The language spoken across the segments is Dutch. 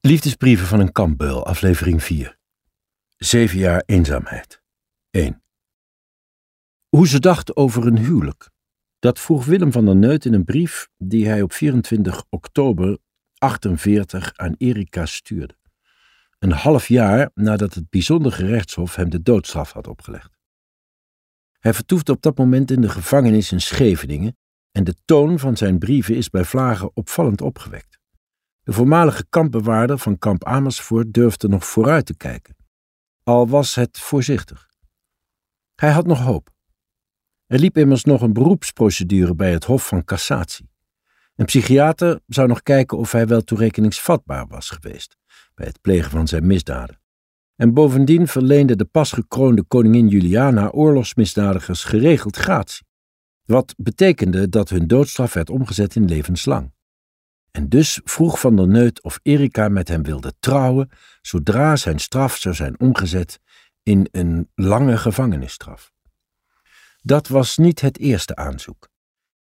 Liefdesbrieven van een kampbeul, aflevering 4. Zeven jaar eenzaamheid. 1. Hoe ze dacht over een huwelijk. Dat vroeg Willem van der Neut in een brief die hij op 24 oktober 48 aan Erika stuurde. Een half jaar nadat het bijzonder gerechtshof hem de doodstraf had opgelegd. Hij vertoefde op dat moment in de gevangenis in Scheveningen en de toon van zijn brieven is bij Vlagen opvallend opgewekt. De voormalige kampbewaarder van kamp Amersfoort durfde nog vooruit te kijken, al was het voorzichtig. Hij had nog hoop. Er liep immers nog een beroepsprocedure bij het Hof van Cassatie. Een psychiater zou nog kijken of hij wel toerekeningsvatbaar was geweest bij het plegen van zijn misdaden. En bovendien verleende de pas gekroonde koningin Juliana oorlogsmisdadigers geregeld gratie, wat betekende dat hun doodstraf werd omgezet in levenslang. En dus vroeg Van der Neut of Erika met hem wilde trouwen, zodra zijn straf zou zijn omgezet in een lange gevangenisstraf. Dat was niet het eerste aanzoek.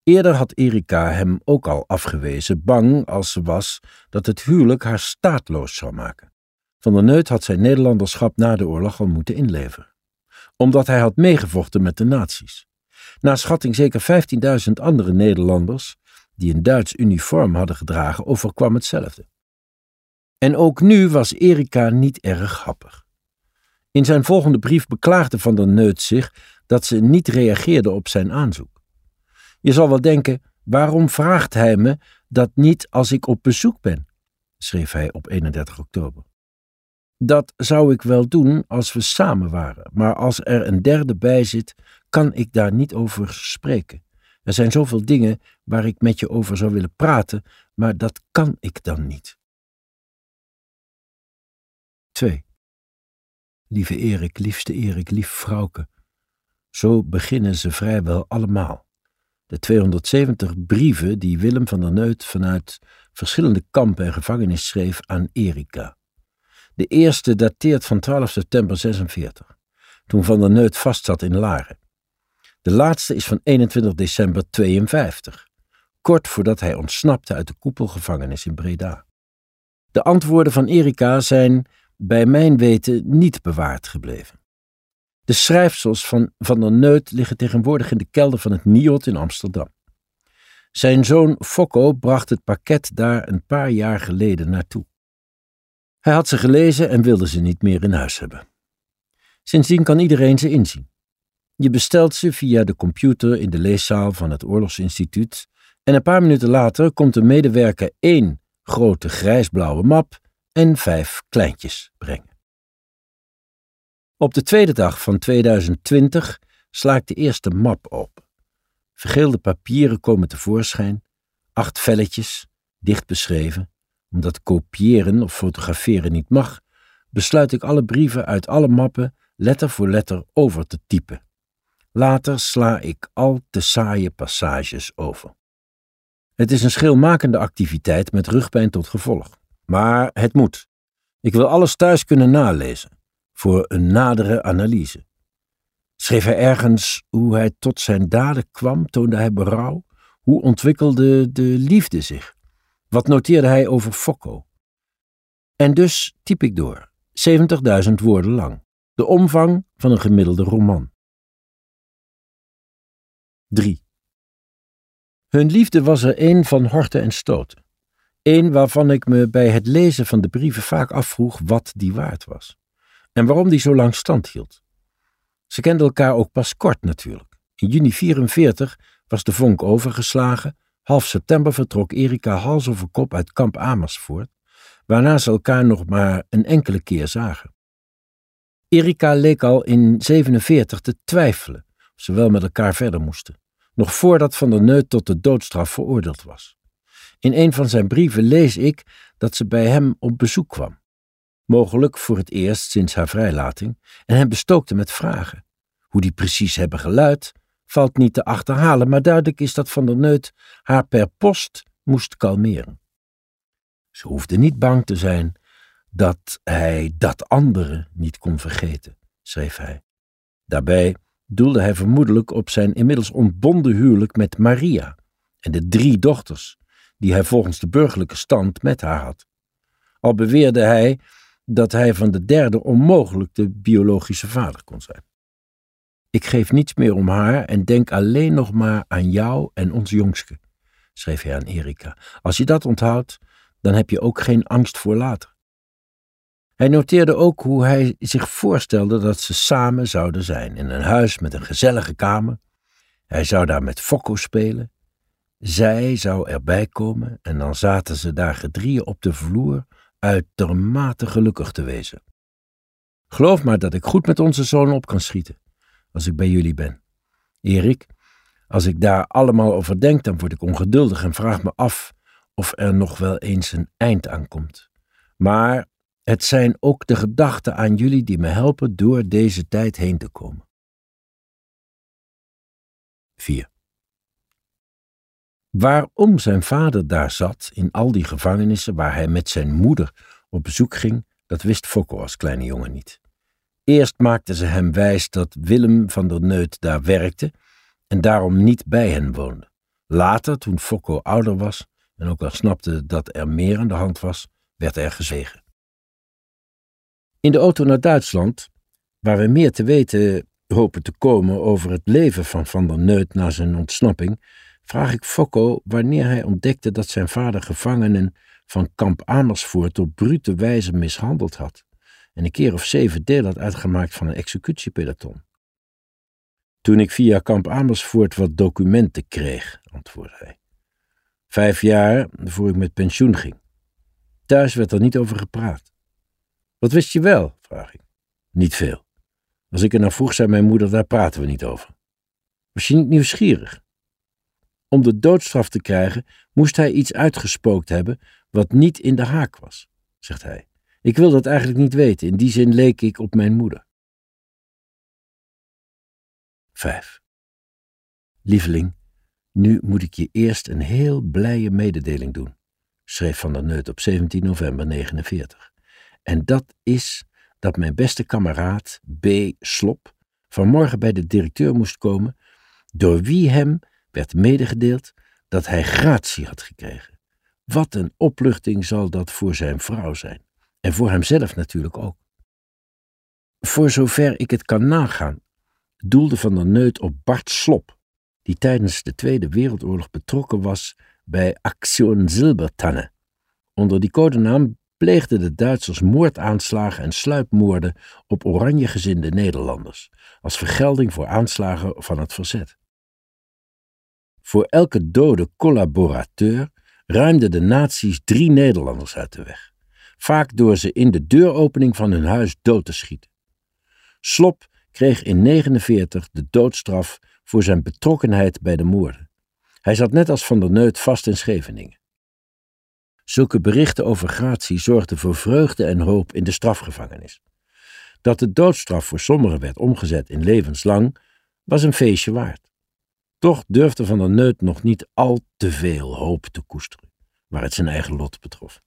Eerder had Erika hem ook al afgewezen, bang als ze was dat het huwelijk haar staatloos zou maken. Van der Neut had zijn Nederlanderschap na de oorlog al moeten inleveren, omdat hij had meegevochten met de nazi's. Na schatting zeker 15.000 andere Nederlanders die een Duits uniform hadden gedragen, overkwam hetzelfde. En ook nu was Erika niet erg happig. In zijn volgende brief beklaagde Van der Neut zich dat ze niet reageerde op zijn aanzoek. Je zal wel denken, waarom vraagt hij me dat niet als ik op bezoek ben? schreef hij op 31 oktober. Dat zou ik wel doen als we samen waren, maar als er een derde bij zit, kan ik daar niet over spreken. Er zijn zoveel dingen waar ik met je over zou willen praten, maar dat kan ik dan niet. 2. Lieve Erik, liefste Erik, lief vrouwke. Zo beginnen ze vrijwel allemaal. De 270 brieven die Willem van der Neut vanuit verschillende kampen en gevangenis schreef aan Erika. De eerste dateert van 12 september 46, toen Van der Neut vastzat in Laren. De laatste is van 21 december 52, kort voordat hij ontsnapte uit de koepelgevangenis in Breda. De antwoorden van Erika zijn, bij mijn weten, niet bewaard gebleven. De schrijfsels van Van der Neut liggen tegenwoordig in de kelder van het NIOT in Amsterdam. Zijn zoon Fokko bracht het pakket daar een paar jaar geleden naartoe. Hij had ze gelezen en wilde ze niet meer in huis hebben. Sindsdien kan iedereen ze inzien. Je bestelt ze via de computer in de leeszaal van het Oorlogsinstituut en een paar minuten later komt de medewerker één grote grijsblauwe map en vijf kleintjes brengen. Op de tweede dag van 2020 sla ik de eerste map op. Vergeelde papieren komen tevoorschijn, acht velletjes, dicht beschreven. Omdat kopiëren of fotograferen niet mag, besluit ik alle brieven uit alle mappen letter voor letter over te typen. Later sla ik al te saaie passages over. Het is een schilmakende activiteit met rugpijn tot gevolg. Maar het moet. Ik wil alles thuis kunnen nalezen, voor een nadere analyse. Schreef hij ergens hoe hij tot zijn daden kwam, toonde hij berouw? Hoe ontwikkelde de liefde zich? Wat noteerde hij over Fokko? En dus typ ik door, 70.000 woorden lang, de omvang van een gemiddelde roman. 3. Hun liefde was er een van horten en stoten. Een waarvan ik me bij het lezen van de brieven vaak afvroeg wat die waard was. En waarom die zo lang stand hield. Ze kenden elkaar ook pas kort natuurlijk. In juni 44 was de vonk overgeslagen. Half september vertrok Erika hals over kop uit kamp Amersfoort, waarna ze elkaar nog maar een enkele keer zagen. Erika leek al in 47 te twijfelen of ze wel met elkaar verder moesten nog voordat Van der Neut tot de doodstraf veroordeeld was. In een van zijn brieven lees ik dat ze bij hem op bezoek kwam, mogelijk voor het eerst sinds haar vrijlating, en hem bestookte met vragen. Hoe die precies hebben geluid, valt niet te achterhalen, maar duidelijk is dat Van der Neut haar per post moest kalmeren. Ze hoefde niet bang te zijn dat hij dat andere niet kon vergeten, schreef hij. Daarbij doelde hij vermoedelijk op zijn inmiddels ontbonden huwelijk met Maria en de drie dochters, die hij volgens de burgerlijke stand met haar had. al beweerde hij dat hij van de derde onmogelijk de biologische vader kon zijn. Ik geef niets meer om haar en denk alleen nog maar aan jou en ons jongske, schreef hij aan Erika. Als je dat onthoudt, dan heb je ook geen angst voor later. Hij noteerde ook hoe hij zich voorstelde dat ze samen zouden zijn in een huis met een gezellige kamer. Hij zou daar met Fokko spelen. Zij zou erbij komen en dan zaten ze daar gedrieën op de vloer uitermate gelukkig te wezen. Geloof maar dat ik goed met onze zoon op kan schieten, als ik bij jullie ben. Erik, als ik daar allemaal over denk, dan word ik ongeduldig en vraag me af of er nog wel eens een eind aan komt. Maar het zijn ook de gedachten aan jullie die me helpen door deze tijd heen te komen. 4. Waarom zijn vader daar zat in al die gevangenissen waar hij met zijn moeder op bezoek ging, dat wist Fokko als kleine jongen niet. Eerst maakten ze hem wijs dat Willem van der Neut daar werkte en daarom niet bij hen woonde. Later, toen Fokko ouder was en ook al snapte dat er meer aan de hand was, werd er gezwegen. In de auto naar Duitsland, waar we meer te weten hopen te komen over het leven van Van der Neut na zijn ontsnapping, vraag ik Fokko wanneer hij ontdekte dat zijn vader gevangenen van kamp Amersfoort op brute wijze mishandeld had en een keer of zeven deel had uitgemaakt van een executiepeloton. Toen ik via kamp Amersfoort wat documenten kreeg, antwoordde hij. Vijf jaar voor ik met pensioen ging. Thuis werd er niet over gepraat. Wat wist je wel? vraag ik. Niet veel. Als ik er naar vroeg, zei mijn moeder, daar praten we niet over. Was je niet nieuwsgierig? Om de doodstraf te krijgen, moest hij iets uitgespookt hebben wat niet in de haak was, zegt hij. Ik wil dat eigenlijk niet weten, in die zin leek ik op mijn moeder. 5. Lieveling, nu moet ik je eerst een heel blije mededeling doen, schreef Van der Neut op 17 november 49. En dat is dat mijn beste kameraad B. Slop vanmorgen bij de directeur moest komen, door wie hem werd medegedeeld dat hij gratie had gekregen. Wat een opluchting zal dat voor zijn vrouw zijn. En voor hemzelf natuurlijk ook. Voor zover ik het kan nagaan, doelde Van der Neut op Bart Slop, die tijdens de Tweede Wereldoorlog betrokken was bij Aktion Zilbertanne. Onder die codenaam pleegden de Duitsers moordaanslagen en sluipmoorden op oranjegezinde Nederlanders, als vergelding voor aanslagen van het verzet. Voor elke dode collaborateur ruimden de nazi's drie Nederlanders uit de weg, vaak door ze in de deuropening van hun huis dood te schieten. Slop kreeg in 1949 de doodstraf voor zijn betrokkenheid bij de moorden. Hij zat net als Van der Neut vast in Scheveningen. Zulke berichten over gratie zorgden voor vreugde en hoop in de strafgevangenis. Dat de doodstraf voor sommigen werd omgezet in levenslang, was een feestje waard. Toch durfde Van der Neut nog niet al te veel hoop te koesteren, waar het zijn eigen lot betrof.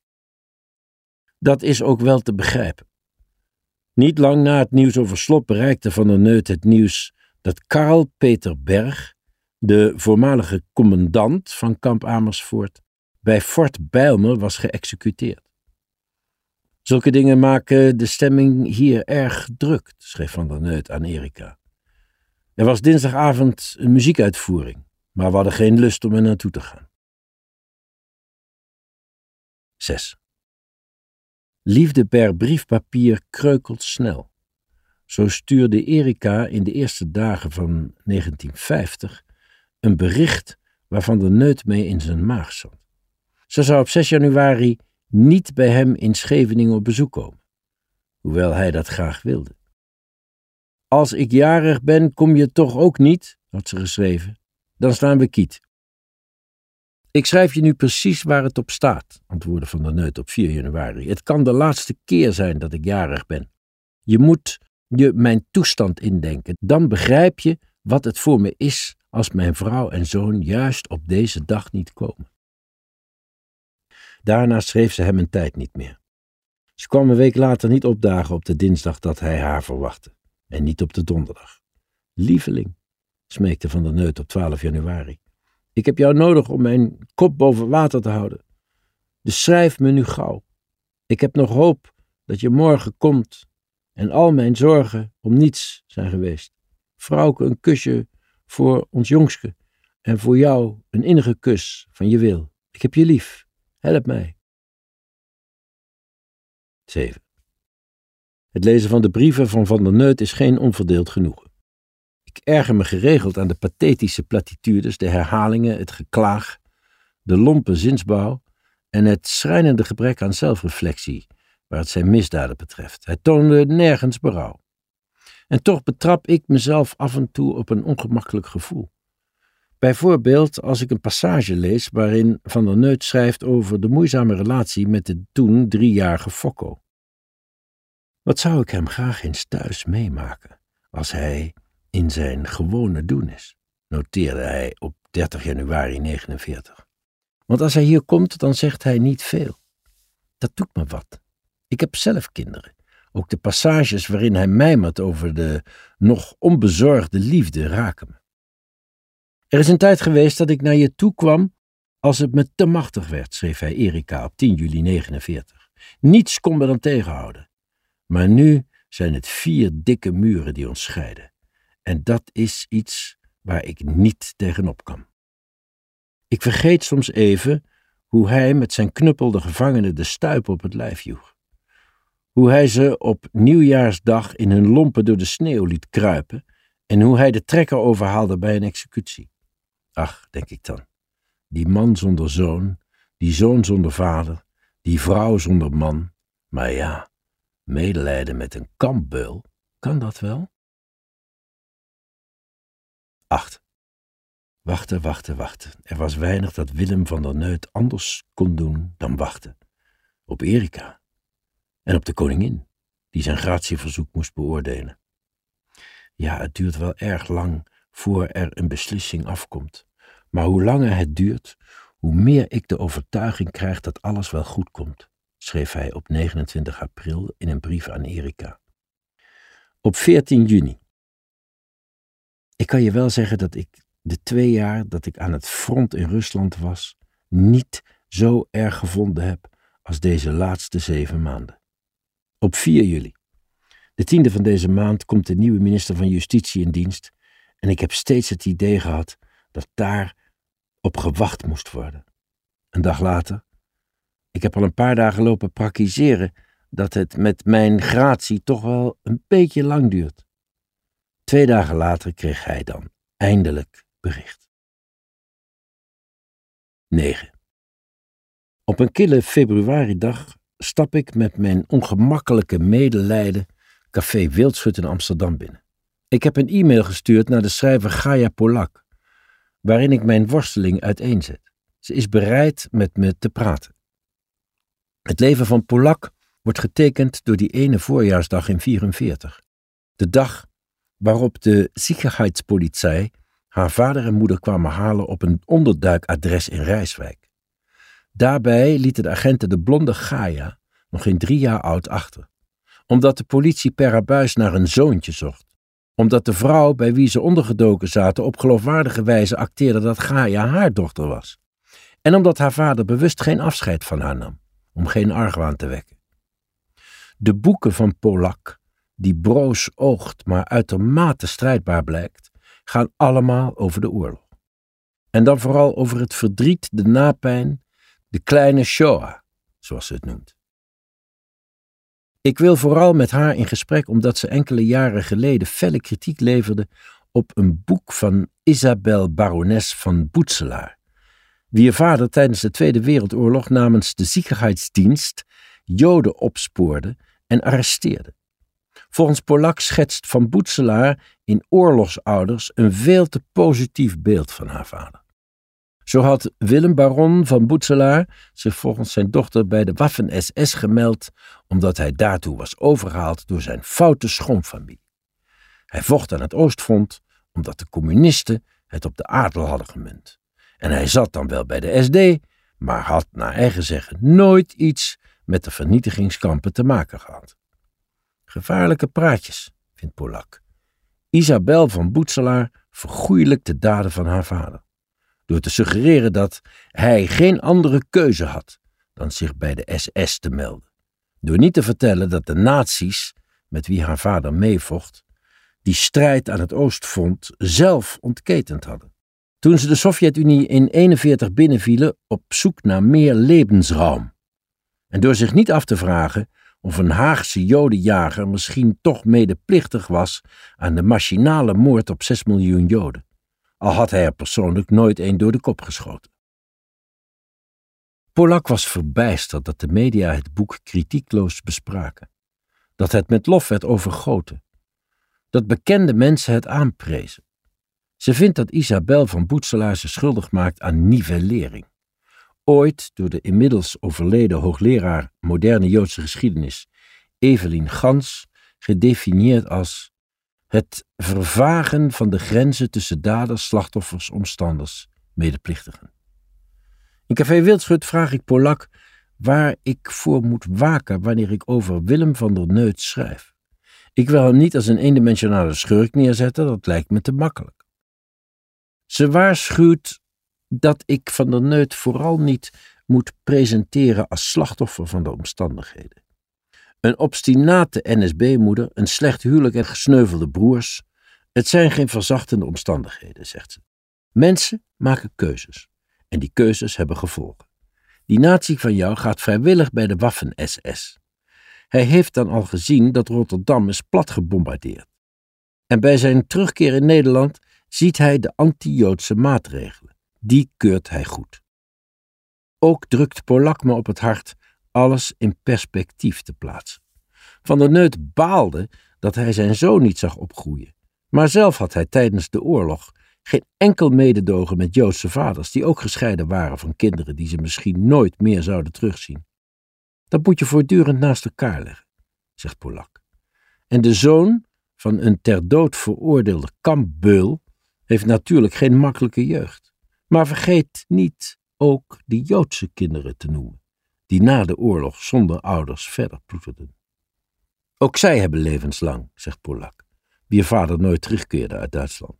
Dat is ook wel te begrijpen. Niet lang na het nieuws over Slop bereikte Van der Neut het nieuws dat Karl Peter Berg, de voormalige commandant van kamp Amersfoort, bij Fort Bijlmer was geëxecuteerd. Zulke dingen maken de stemming hier erg druk, schreef Van der Neut aan Erika. Er was dinsdagavond een muziekuitvoering, maar we hadden geen lust om er naartoe te gaan. 6. Liefde per briefpapier kreukelt snel. Zo stuurde Erika in de eerste dagen van 1950 een bericht waarvan de neut mee in zijn maag zat. Ze zou op 6 januari niet bij hem in Scheveningen op bezoek komen, hoewel hij dat graag wilde. Als ik jarig ben, kom je toch ook niet, had ze geschreven. Dan staan we kiet. Ik schrijf je nu precies waar het op staat, antwoordde Van der Neut op 4 januari. Het kan de laatste keer zijn dat ik jarig ben. Je moet je mijn toestand indenken. Dan begrijp je wat het voor me is als mijn vrouw en zoon juist op deze dag niet komen. Daarna schreef ze hem een tijd niet meer. Ze kwam een week later niet opdagen op de dinsdag dat hij haar verwachtte, en niet op de donderdag. Lieveling, smeekte Van der Neut op 12 januari, ik heb jou nodig om mijn kop boven water te houden. Dus schrijf me nu gauw. Ik heb nog hoop dat je morgen komt en al mijn zorgen om niets zijn geweest. Vrouwke, een kusje voor ons jongske en voor jou een innige kus van je wil. Ik heb je lief. Help mij. 7. Het lezen van de brieven van Van der Neut is geen onverdeeld genoegen. Ik erger me geregeld aan de pathetische platitudes, de herhalingen, het geklaag, de lompe zinsbouw en het schrijnende gebrek aan zelfreflectie waar het zijn misdaden betreft. Hij toonde nergens berouw. En toch betrap ik mezelf af en toe op een ongemakkelijk gevoel. Bijvoorbeeld als ik een passage lees waarin Van der Neut schrijft over de moeizame relatie met de toen driejarige Fokko. Wat zou ik hem graag eens thuis meemaken als hij in zijn gewone doen is, noteerde hij op 30 januari 49. Want als hij hier komt, dan zegt hij niet veel. Dat doet me wat. Ik heb zelf kinderen. Ook de passages waarin hij mijmert over de nog onbezorgde liefde raken me. Er is een tijd geweest dat ik naar je toe kwam als het me te machtig werd, schreef hij Erika op 10 juli 49. Niets kon me dan tegenhouden. Maar nu zijn het vier dikke muren die ons scheiden. En dat is iets waar ik niet tegenop kan. Ik vergeet soms even hoe hij met zijn knuppel de gevangenen de stuip op het lijf joeg. Hoe hij ze op nieuwjaarsdag in hun lompen door de sneeuw liet kruipen en hoe hij de trekker overhaalde bij een executie. Ach, denk ik dan, die man zonder zoon, die zoon zonder vader, die vrouw zonder man. Maar ja, medelijden met een kampbeul, kan dat wel? 8. Wachten, wachten, wachten. Er was weinig dat Willem van der Neut anders kon doen dan wachten. Op Erika. En op de koningin, die zijn gratieverzoek moest beoordelen. Ja, het duurt wel erg lang voor er een beslissing afkomt. Maar hoe langer het duurt, hoe meer ik de overtuiging krijg dat alles wel goed komt, schreef hij op 29 april in een brief aan Erika. Op 14 juni. Ik kan je wel zeggen dat ik de twee jaar dat ik aan het front in Rusland was, niet zo erg gevonden heb als deze laatste zeven maanden. Op 4 juli. De tiende van deze maand komt de nieuwe minister van Justitie in dienst en ik heb steeds het idee gehad dat daar op gewacht moest worden. Een dag later. Ik heb al een paar dagen lopen praktiseren dat het met mijn gratie toch wel een beetje lang duurt. Twee dagen later kreeg hij dan eindelijk bericht. 9. Op een kille februaridag stap ik met mijn ongemakkelijke medelijden café Wildschut in Amsterdam binnen. Ik heb een e-mail gestuurd naar de schrijver Gaia Polak, waarin ik mijn worsteling uiteenzet. Ze is bereid met me te praten. Het leven van Polak wordt getekend door die ene voorjaarsdag in 44. De dag waarop de Sicherheitspolizei haar vader en moeder kwamen halen op een onderduikadres in Rijswijk. Daarbij lieten de agenten de blonde Gaia, nog geen drie jaar oud, achter, omdat de politie per abuis naar een zoontje zocht omdat de vrouw bij wie ze ondergedoken zaten op geloofwaardige wijze acteerde dat Gaia haar dochter was. En omdat haar vader bewust geen afscheid van haar nam, om geen argwaan te wekken. De boeken van Polak, die broos oogt maar uitermate strijdbaar blijkt, gaan allemaal over de oorlog. En dan vooral over het verdriet, de napijn, de kleine Shoah, zoals ze het noemt. Ik wil vooral met haar in gesprek omdat ze enkele jaren geleden felle kritiek leverde op een boek van Isabel Barones van Boetselaar, wier vader tijdens de Tweede Wereldoorlog namens de Sicherheidsdienst Joden opspoorde en arresteerde. Volgens Polak schetst van Boetselaar in Oorlogsouders een veel te positief beeld van haar vader. Zo had Willem Baron van Boetselaar zich volgens zijn dochter bij de Waffen-SS gemeld, omdat hij daartoe was overgehaald door zijn foute schoonfamilie. Hij vocht aan het Oostfront omdat de communisten het op de adel hadden gemunt. En hij zat dan wel bij de SD, maar had naar eigen zeggen nooit iets met de vernietigingskampen te maken gehad. Gevaarlijke praatjes, vindt Polak. Isabel van Boetselaar vergoeilijkt de daden van haar vader door te suggereren dat hij geen andere keuze had dan zich bij de SS te melden. door niet te vertellen dat de nazi's, met wie haar vader meevocht, die strijd aan het oostfront zelf ontketend hadden. Toen ze de Sovjet-Unie in 1941 binnenvielen op zoek naar meer levensruim. En door zich niet af te vragen of een Haagse jodenjager misschien toch medeplichtig was aan de machinale moord op 6 miljoen joden, al had hij er persoonlijk nooit een door de kop geschoten. Polak was verbijsterd dat de media het boek kritiekloos bespraken, dat het met lof werd overgoten, dat bekende mensen het aanprezen. Ze vindt dat Isabel van Boetselaar zich schuldig maakt aan nivellering. Ooit door de inmiddels overleden hoogleraar moderne Joodse geschiedenis Evelien Gans gedefinieerd als het vervagen van de grenzen tussen daders, slachtoffers, omstanders, medeplichtigen. In Café Wildschut vraag ik Polak waar ik voor moet waken wanneer ik over Willem van der Neut schrijf. Ik wil hem niet als een eendimensionale schurk neerzetten, dat lijkt me te makkelijk. Ze waarschuwt dat ik van der Neut vooral niet moet presenteren als slachtoffer van de omstandigheden. Een obstinate NSB-moeder, een slecht huwelijk en gesneuvelde broers. Het zijn geen verzachtende omstandigheden, zegt ze. Mensen maken keuzes. En die keuzes hebben gevolgen. Die nazi van jou gaat vrijwillig bij de Waffen-SS. Hij heeft dan al gezien dat Rotterdam is plat gebombardeerd. En bij zijn terugkeer in Nederland ziet hij de anti-Joodse maatregelen. Die keurt hij goed. Ook drukt Polak me op het hart alles in perspectief te plaatsen. Van der Neut baalde dat hij zijn zoon niet zag opgroeien, maar zelf had hij tijdens de oorlog geen enkel mededogen met Joodse vaders die ook gescheiden waren van kinderen die ze misschien nooit meer zouden terugzien. Dat moet je voortdurend naast elkaar leggen, zegt Polak. En de zoon van een ter dood veroordeelde kampbeul heeft natuurlijk geen makkelijke jeugd. Maar vergeet niet ook die Joodse kinderen te noemen, die na de oorlog zonder ouders verder ploeterden. Ook zij hebben levenslang, zegt Polak, wie vader nooit terugkeerde uit Duitsland.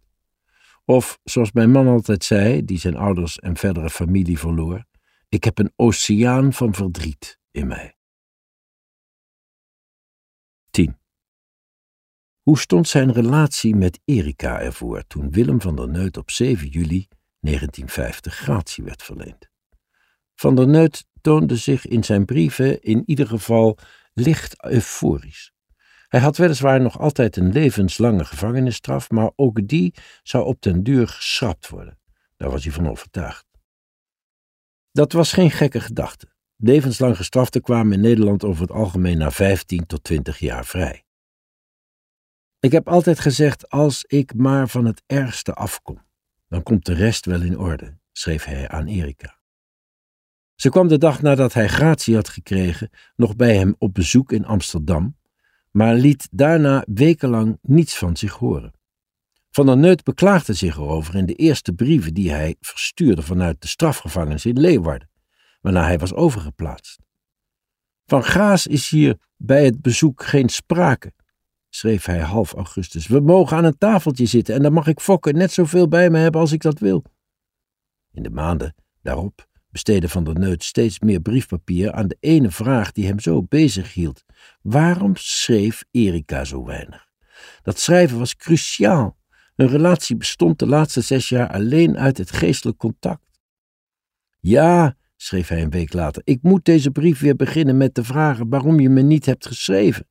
Of, zoals mijn man altijd zei, die zijn ouders en verdere familie verloor, ik heb een oceaan van verdriet in mij. 10. Hoe stond zijn relatie met Erika ervoor toen Willem van der Neut op 7 juli 1950 gratie werd verleend? Van der Neut toonde zich in zijn brieven in ieder geval licht euforisch. Hij had weliswaar nog altijd een levenslange gevangenisstraf, maar ook die zou op den duur geschrapt worden. Daar was hij van overtuigd. Dat was geen gekke gedachte. Levenslang gestraften kwamen in Nederland over het algemeen na 15 tot 20 jaar vrij. Ik heb altijd gezegd: als ik maar van het ergste afkom, dan komt de rest wel in orde, schreef hij aan Erika. Ze kwam de dag nadat hij gratie had gekregen nog bij hem op bezoek in Amsterdam, maar liet daarna wekenlang niets van zich horen. Van der Neut beklaagde zich erover in de eerste brieven die hij verstuurde vanuit de strafgevangenis in Leeuwarden, waarna hij was overgeplaatst. Van Gaas is hier bij het bezoek geen sprake, schreef hij half augustus. We mogen aan een tafeltje zitten en dan mag ik fokken net zoveel bij me hebben als ik dat wil. In de maanden daarop besteedde Van der Neut steeds meer briefpapier aan de ene vraag die hem zo bezig hield. Waarom schreef Erika zo weinig? Dat schrijven was cruciaal. Hun relatie bestond de laatste zes jaar alleen uit het geestelijk contact. Ja, schreef hij een week later, ik moet deze brief weer beginnen met te vragen waarom je me niet hebt geschreven.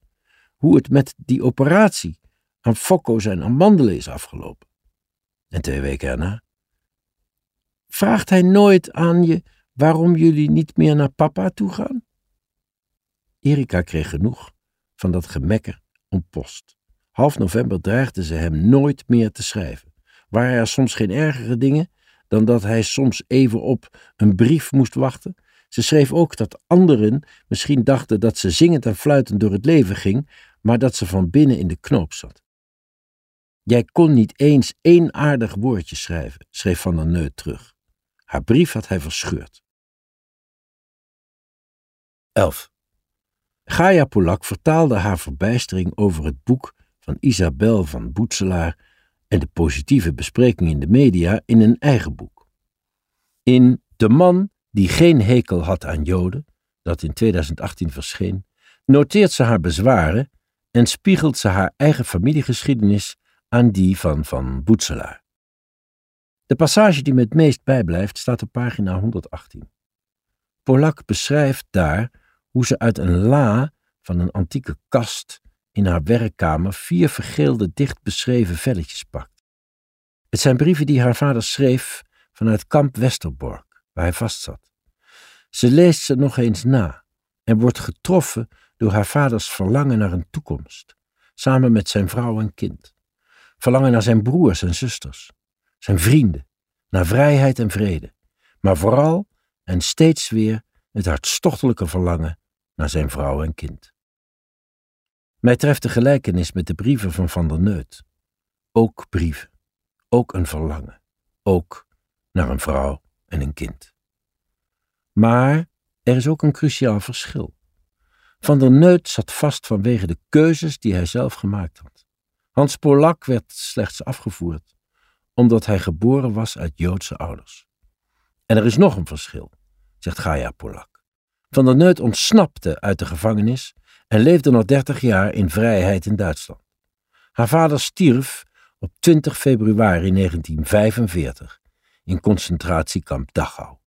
Hoe het met die operatie aan Fokko zijn amandelen is afgelopen. En twee weken erna. Vraagt hij nooit aan je waarom jullie niet meer naar papa toe gaan? Erika kreeg genoeg van dat gemekker om post. Half november dreigde ze hem nooit meer te schrijven. Waren er soms geen ergere dingen dan dat hij soms even op een brief moest wachten? Ze schreef ook dat anderen misschien dachten dat ze zingend en fluitend door het leven ging, maar dat ze van binnen in de knoop zat. Jij kon niet eens één aardig woordje schrijven, schreef Van der Neut terug. Haar brief had hij verscheurd. 11. Gaia Polak vertaalde haar verbijstering over het boek van Isabel van Boetselaar en de positieve bespreking in de media in een eigen boek. In De man die geen hekel had aan Joden, dat in 2018 verscheen, noteert ze haar bezwaren en spiegelt ze haar eigen familiegeschiedenis aan die van Van Boetselaar. De passage die me het meest bijblijft staat op pagina 118. Polak beschrijft daar hoe ze uit een la van een antieke kast in haar werkkamer vier vergeelde dicht beschreven velletjes pakt. Het zijn brieven die haar vader schreef vanuit kamp Westerbork, waar hij vastzat. Ze leest ze nog eens na en wordt getroffen door haar vaders verlangen naar een toekomst, samen met zijn vrouw en kind. Verlangen naar zijn broers en zusters, zijn vrienden, naar vrijheid en vrede, maar vooral en steeds weer het hartstochtelijke verlangen naar zijn vrouw en kind. Mij treft de gelijkenis met de brieven van Van der Neut. Ook brieven, ook een verlangen, ook naar een vrouw en een kind. Maar er is ook een cruciaal verschil. Van der Neut zat vast vanwege de keuzes die hij zelf gemaakt had. Hans Polak werd slechts afgevoerd omdat hij geboren was uit Joodse ouders. En er is nog een verschil, zegt Gaia Polak. Van der Neut ontsnapte uit de gevangenis en leefde nog dertig jaar in vrijheid in Duitsland. Haar vader stierf op 20 februari 1945 in concentratiekamp Dachau.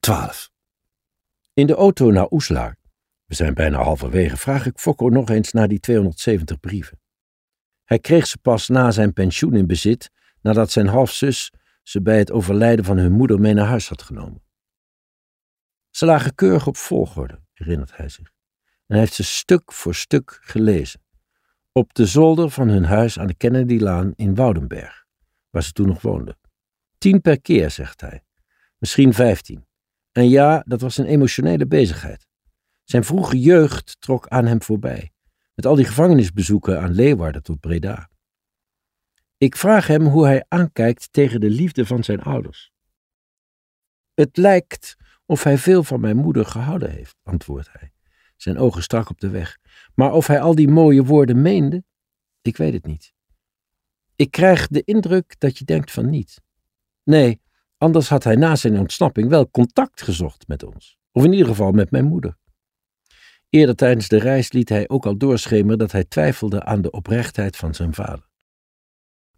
12. In de auto naar Oeslaar, we zijn bijna halverwege, vraag ik Fokko nog eens naar die 270 brieven. Hij kreeg ze pas na zijn pensioen in bezit, nadat zijn halfzus ze bij het overlijden van hun moeder mee naar huis had genomen. Ze lagen keurig op volgorde, herinnert hij zich, en hij heeft ze stuk voor stuk gelezen. Op de zolder van hun huis aan de Kennedylaan in Woudenberg, waar ze toen nog woonden. Tien per keer, zegt hij. Misschien vijftien. En ja, dat was een emotionele bezigheid. Zijn vroege jeugd trok aan hem voorbij, met al die gevangenisbezoeken aan Leeuwarden tot Breda. Ik vraag hem hoe hij aankijkt tegen de liefde van zijn ouders. Het lijkt of hij veel van mijn moeder gehouden heeft, antwoordt hij, zijn ogen strak op de weg. Maar of hij al die mooie woorden meende, ik weet het niet. Ik krijg de indruk dat je denkt van niet. Nee, anders had hij na zijn ontsnapping wel contact gezocht met ons, of in ieder geval met mijn moeder. Eerder tijdens de reis liet hij ook al doorschemeren dat hij twijfelde aan de oprechtheid van zijn vader.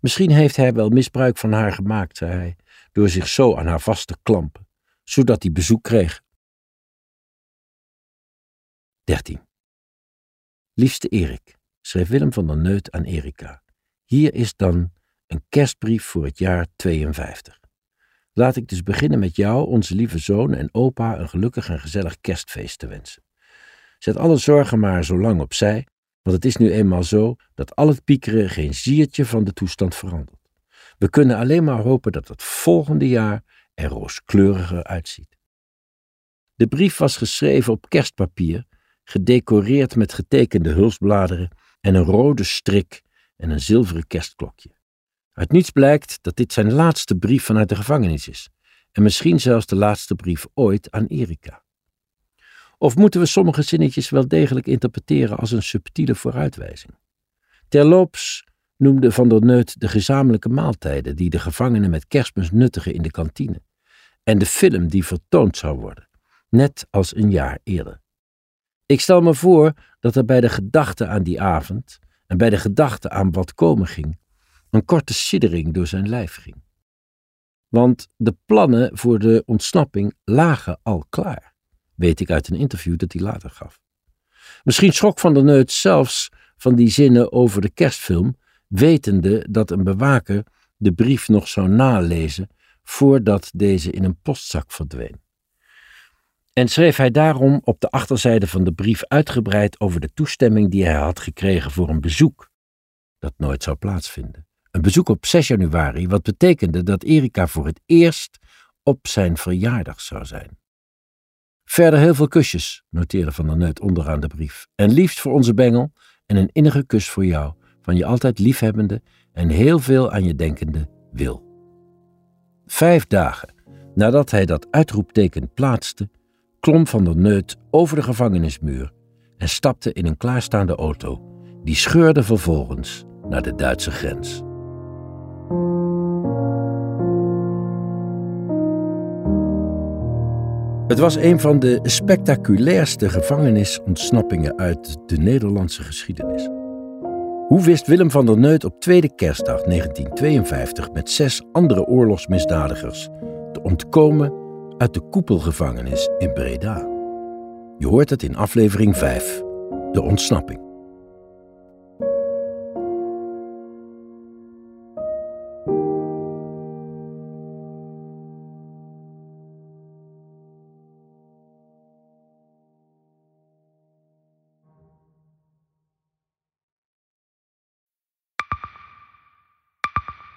Misschien heeft hij wel misbruik van haar gemaakt, zei hij, door zich zo aan haar vast te klampen, zodat hij bezoek kreeg. 13. Liefste Erik, schreef Willem van der Neut aan Erika. Hier is dan een kerstbrief voor het jaar 52. Laat ik dus beginnen met jou, onze lieve zoon en opa, een gelukkig en gezellig kerstfeest te wensen. Zet alle zorgen maar zo lang opzij, want het is nu eenmaal zo dat al het piekeren geen ziertje van de toestand verandert. We kunnen alleen maar hopen dat het volgende jaar er rooskleuriger uitziet. De brief was geschreven op kerstpapier, gedecoreerd met getekende hulsbladeren en een rode strik en een zilveren kerstklokje. Uit niets blijkt dat dit zijn laatste brief vanuit de gevangenis is, en misschien zelfs de laatste brief ooit aan Erika. Of moeten we sommige zinnetjes wel degelijk interpreteren als een subtiele vooruitwijzing? Terloops noemde Van der Neut de gezamenlijke maaltijden die de gevangenen met kerstmis nuttigen in de kantine en de film die vertoond zou worden, net als een jaar eerder. Ik stel me voor dat er bij de gedachte aan die avond en bij de gedachte aan wat komen ging, een korte siddering door zijn lijf ging. Want de plannen voor de ontsnapping lagen al klaar weet ik uit een interview dat hij later gaf. Misschien schrok Van der Neut zelfs van die zinnen over de kerstfilm, wetende dat een bewaker de brief nog zou nalezen voordat deze in een postzak verdween. En schreef hij daarom op de achterzijde van de brief uitgebreid over de toestemming die hij had gekregen voor een bezoek, dat nooit zou plaatsvinden. Een bezoek op 6 januari, wat betekende dat Erika voor het eerst op zijn verjaardag zou zijn. Verder heel veel kusjes, noteerde Van der Neut onderaan de brief. En liefst voor onze bengel en een innige kus voor jou, van je altijd liefhebbende en heel veel aan je denkende Wil. Vijf dagen nadat hij dat uitroepteken plaatste, klom Van der Neut over de gevangenismuur en stapte in een klaarstaande auto, die scheurde vervolgens naar de Duitse grens. Het was een van de spectaculairste gevangenisontsnappingen uit de Nederlandse geschiedenis. Hoe wist Willem van der Neut op tweede kerstdag 1952 met zes andere oorlogsmisdadigers te ontkomen uit de koepelgevangenis in Breda? Je hoort het in aflevering 5, de ontsnapping.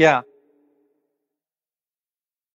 ja,